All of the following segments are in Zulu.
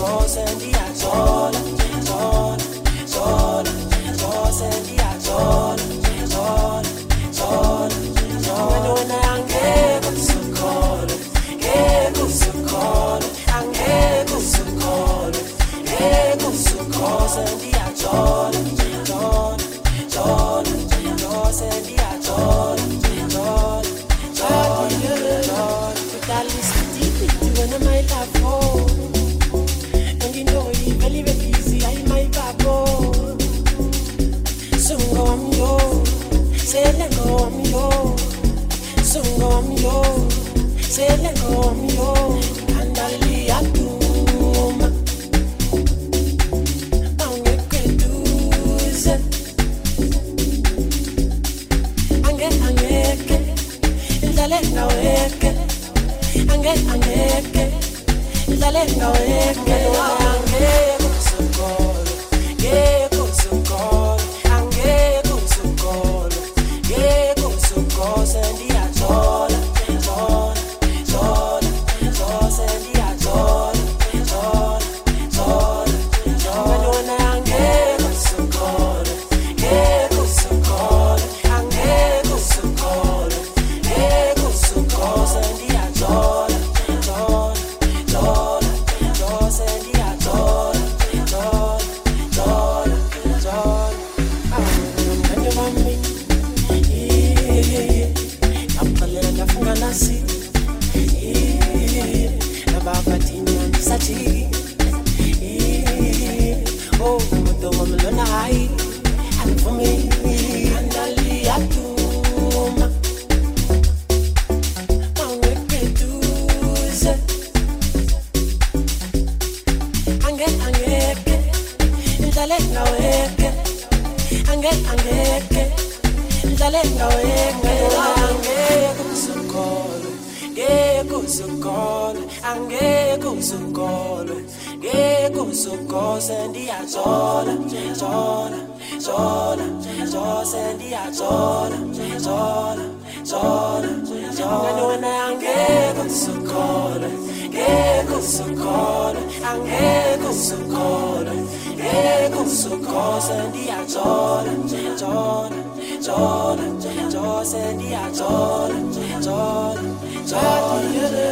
cosas Sele ngomyo Jose ndiyathola thola thola Jose ndiyathola thola thola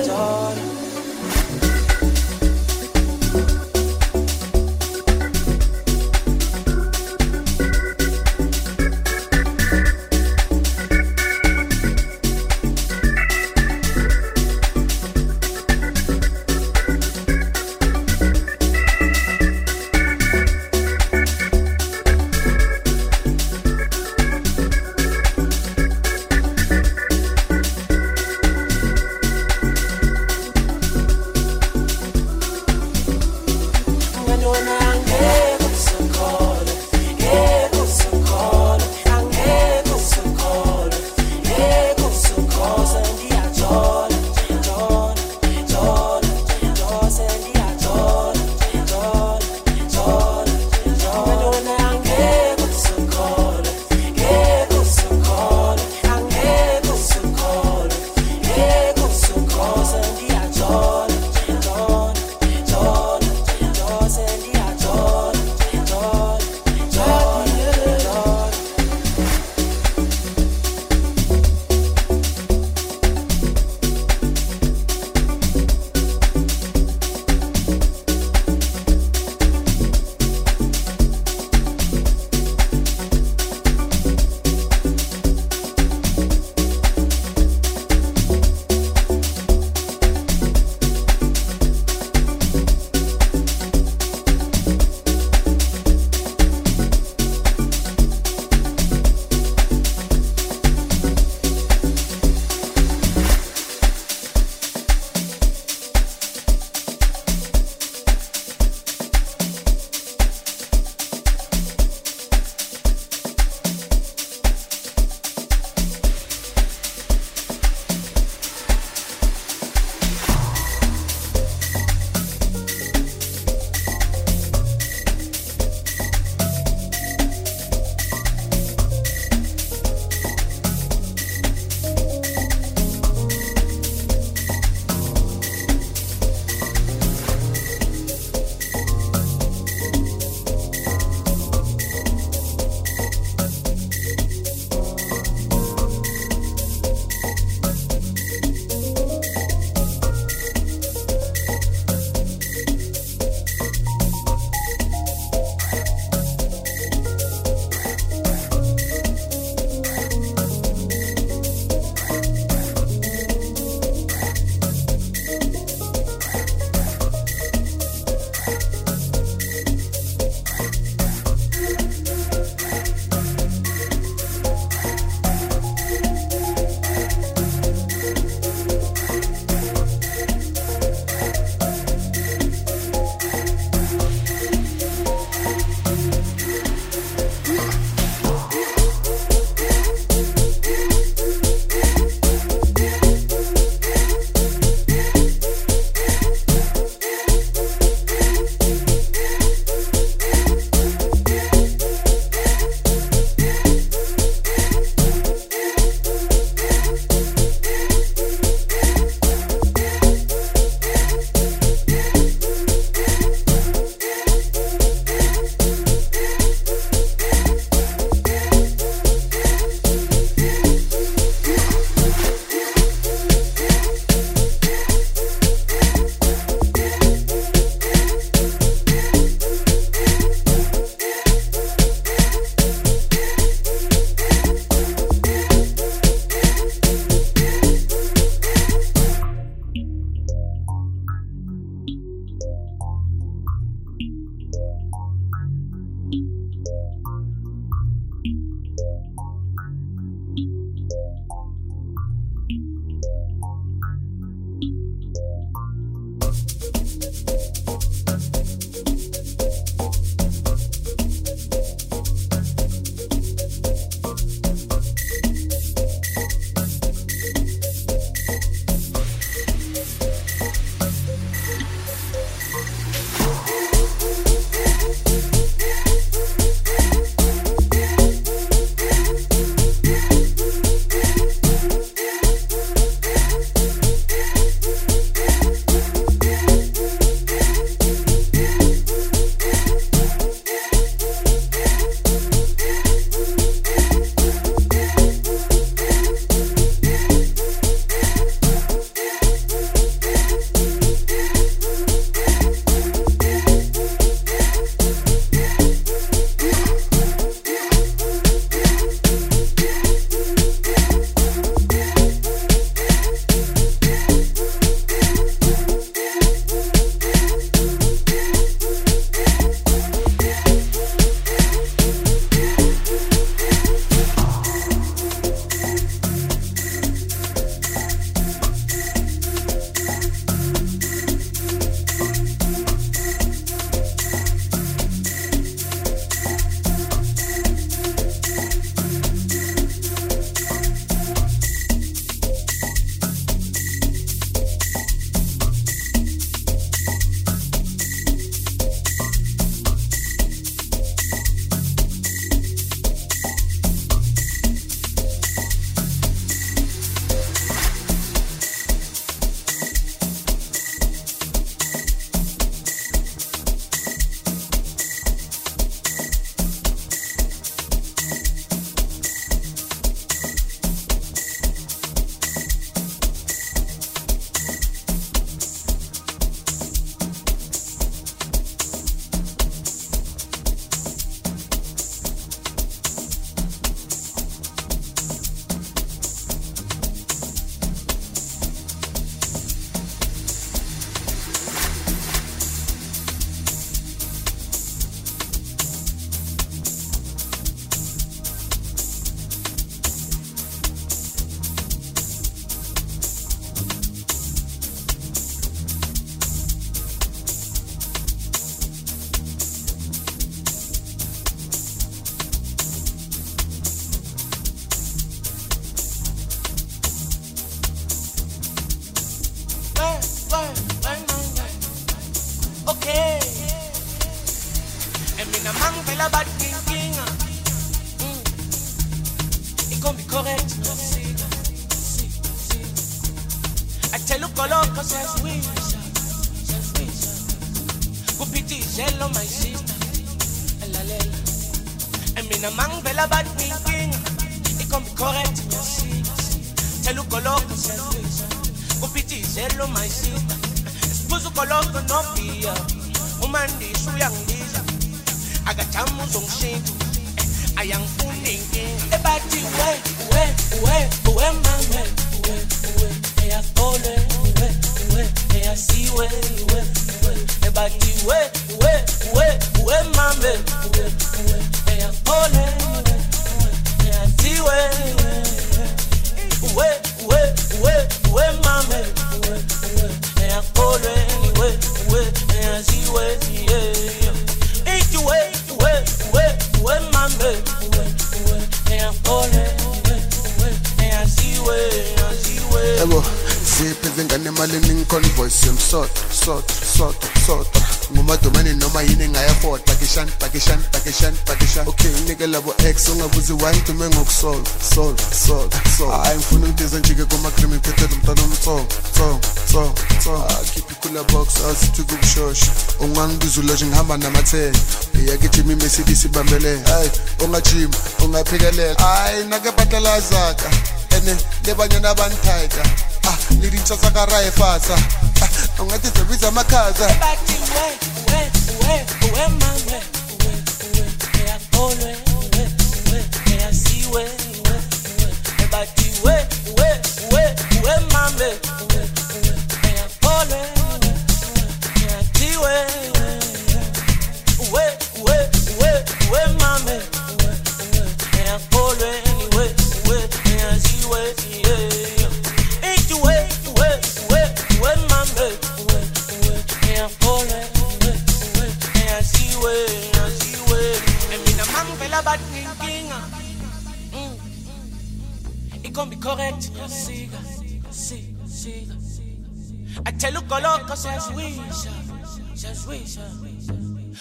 thela ugoloko siyazwisha kuphithi ijelo my sister siphuza ugoloko nobhiya uma ndisho uyangibiza akajama uzongishintsha eh, ayangifuni inkinga ebathi we we we we mame we we eyakole we we eyasiwe we we ebathi we we we we mame we we eyakole we we eyasiwe we we we we mame. We we eyakole we we eyasiwe yeah Eat we we we we mame we we eyakole we we eyasiwe eyasiwe yabo zipheze ngane emalini ngiconvoice yomsot sot sot sot ngumadomane noma yini ngayafort pakishan pakishan pakishan pakishan. Okay nike labo x ungabuzi why ngidume ngokusol sol sol sol. Hayi ngifuna ukudiza njike kuma-cream iphethele umntwana omtsongo tsongo tsongo tsongo khiphi kula box asithi kubushosha. Ungangibiza uloje ngihamba namathenga iyagijima imercedes ibambele. Hayi ungajima ungaphikelela. Hayi nake batalazaka ene le banyana banithaika ah le dintšha tsa ka ra e fasa ah ungathi zebiza amakhaza Ebathi bathi nginkinga ikhombi correct. Yasika sika sika athela ugoloko siyazwisha siyazwisha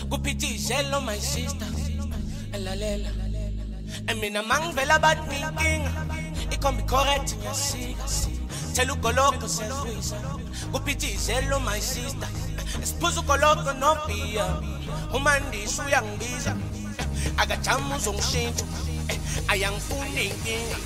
kuphithi ijelo my sister. Elalela emina mangivela bathi nginkinga ikhombi correct. Yasika thela ugoloko siyazwisha kuphithi ijelo my sister. Siphuza ugoloko nobhiya uma ndisho uyangibiza akajama uzongishintsha eh, ayangifuni inkinga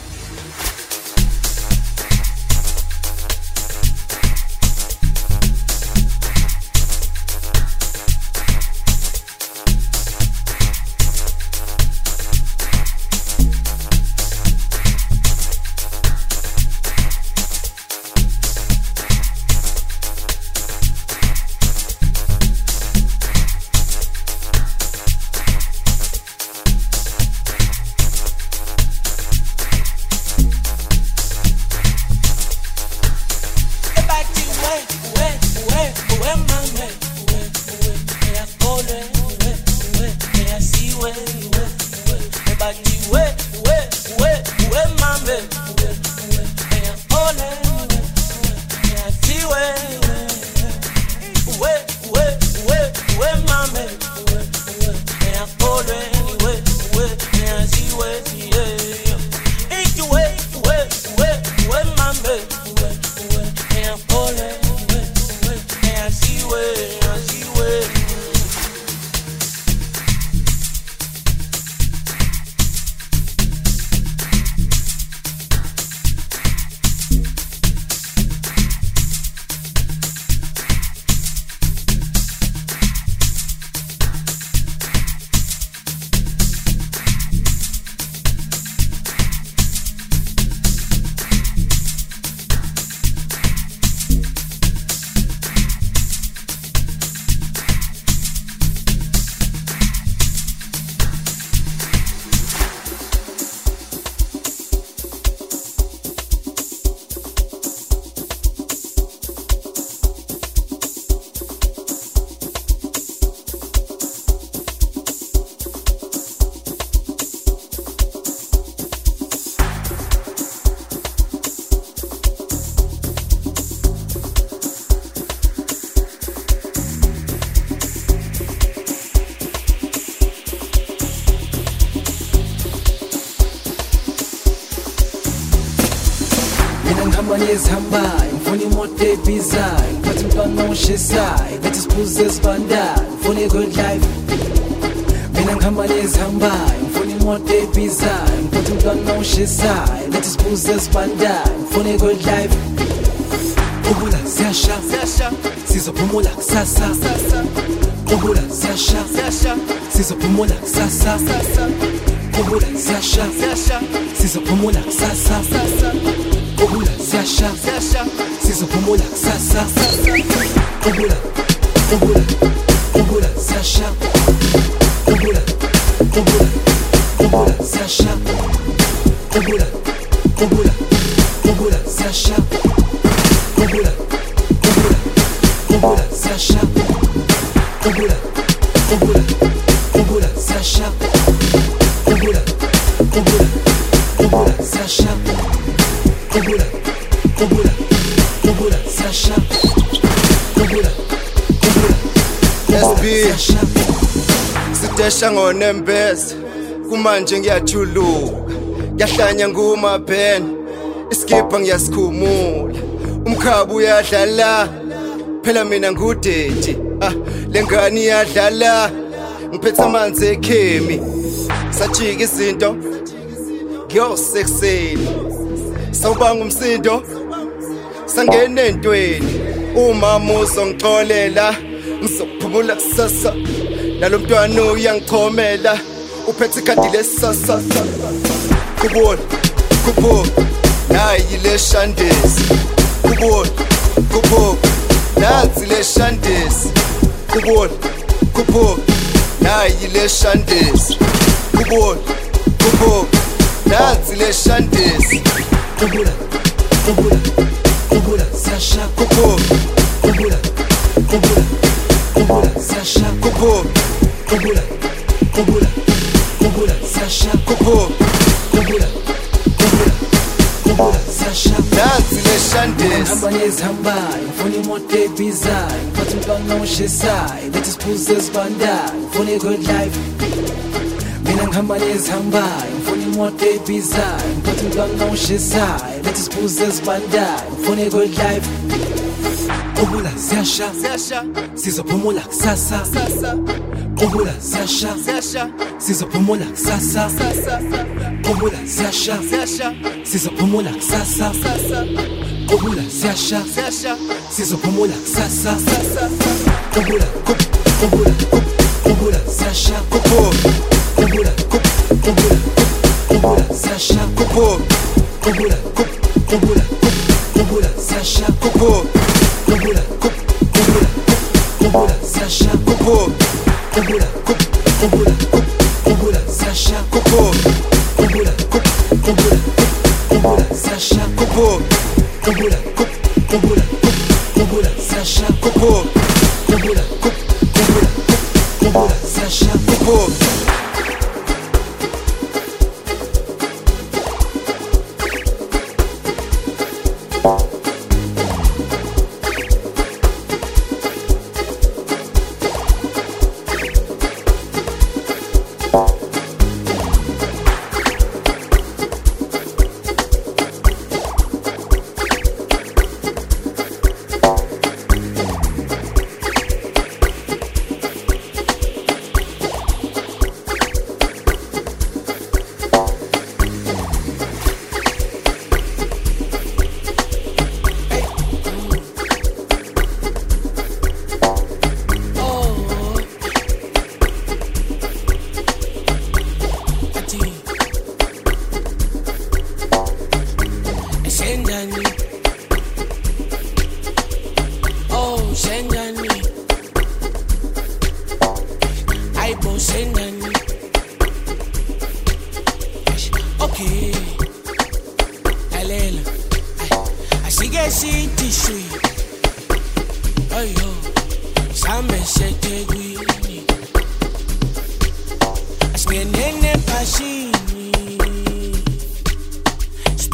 ngihamba ngezihambayo ngifuna imoto ebizayo ngiphathe umntwana oshesayo lethi siphuze esibandayo ngifuna i-good life mina ngihamba nezihambayo ngifuna imoto ebizayo ngiphathe umntwana oshesayo lethi siphuze esibandayo ngifuna i-good life qubula ziyasha sizophumula kusasa qubula ziyasha sizophumula kusasa qubula ziyasha sizophumula kusasa ziyasha sizophumula kusasa qubula qubula qubula ziyasha qubula qubula qubula ziyasha qubula qubula qubula ziyasha qubula qubula qubula ziyasha qubula qubula qubula ziyasha qubula qubula qubula ziyasha qubula qubula qubula ziyasha qubula qubula SB ziyasha sidesha ngonembeze kumanje ngiyajuluka. Ngiyahlanya ngumaphene iskipha ngiyasikhumula. Umkhabu uyadlala. Phela mina ngudeti ah lengane iyadlala. Ngiphethe amanzi ekhemi. Sajika izinto. Ngiyosekuseni sawubanga umsindo. Sangena entweni. Uma uzongixolela ngizophumula kusasa. Nalo mntwana uyangichomela uphethe ikhadi lesasa. Kubona kubona nayi le shandesi kubona kubona nansi le shandesi kubona kubona nayi le shandesi kubona kubona nansi le shandesi qubula kubona qubula qubula qubula ziyasha kubona qubula qubula qubula ziyasha kubona qubula qubula qubula ziyasha nansi le shandesi ngihamba nezihambayo ngifuna imoto ebizayo ngiphathe umntwana oshesayo lethi siphuze esibandayo ngifuna i-good life. Mina ngihamba nezihambayo ngifuna imoto ebizayo ngiphathe umntwana oshesayo lethi siphuze esibandayo ngifuna i-good life qubula ziyasha sizophumula kusasa qubula ziyasha sizophumula kusasa qubula ziyasha sizophumula kusasa qubula ziyasha sizophumula kusasa qubula qub- qubula qub- qubula ziyasha qubula ziyasha kubona qubula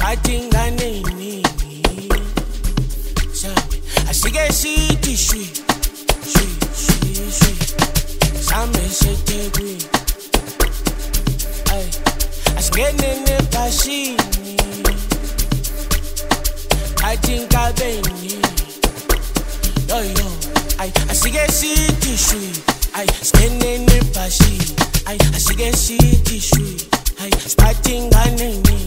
Siphathe ingane eyiningi. Sabe, asike sithi shwi. Shwi, shwi, shwi. Same sethekwini. Ay, asingenene phashini. Fighting kabeni Yo yo Ay asige city shui Ay skene ne pashi Ay asige city shui Ay starting ganeni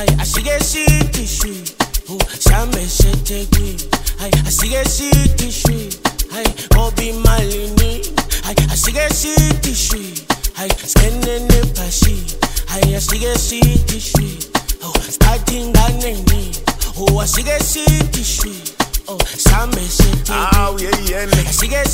Ay asige city shui Oh shame shete kwi Ay asige city shui Ay obi malini. Ay asige city shui Ay skene ne pashi Ay asige city shui Oh starting ganeni Oh asige city shui Oh shame shete kwi Aw yeyene Asige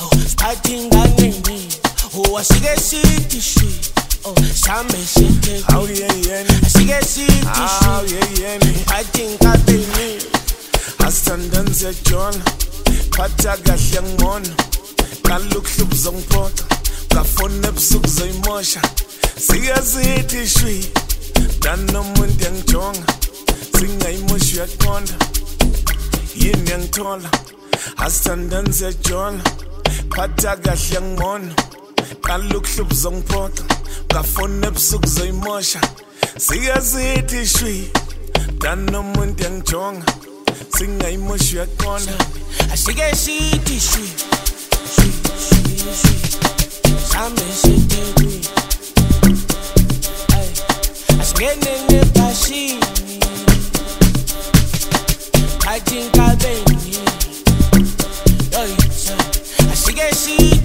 Oh, starting ganeni Oh, asige city shui Oh, shame shete Aw kwi yeyene Asige city Aw shui yeyene I think I've been me asithandani siyajona phatha kahle ngibona kalukuhlubu zongiphotha ngafona ebusuku zoyimosha. Sikazithi shwi. Danomuntu yangijonga singayimoshi uyaqonda yini yangithola asithandani siyajona phatha kahle ngibona kalukuhlubu zongiphotha ngafona ebusuku zoyimosha sikazithi shwi. Danomuntu yangijonga singayimoshi Shui, shui, shui Shame shete kwi Ay, Asingene ne pashi I think I've been yo,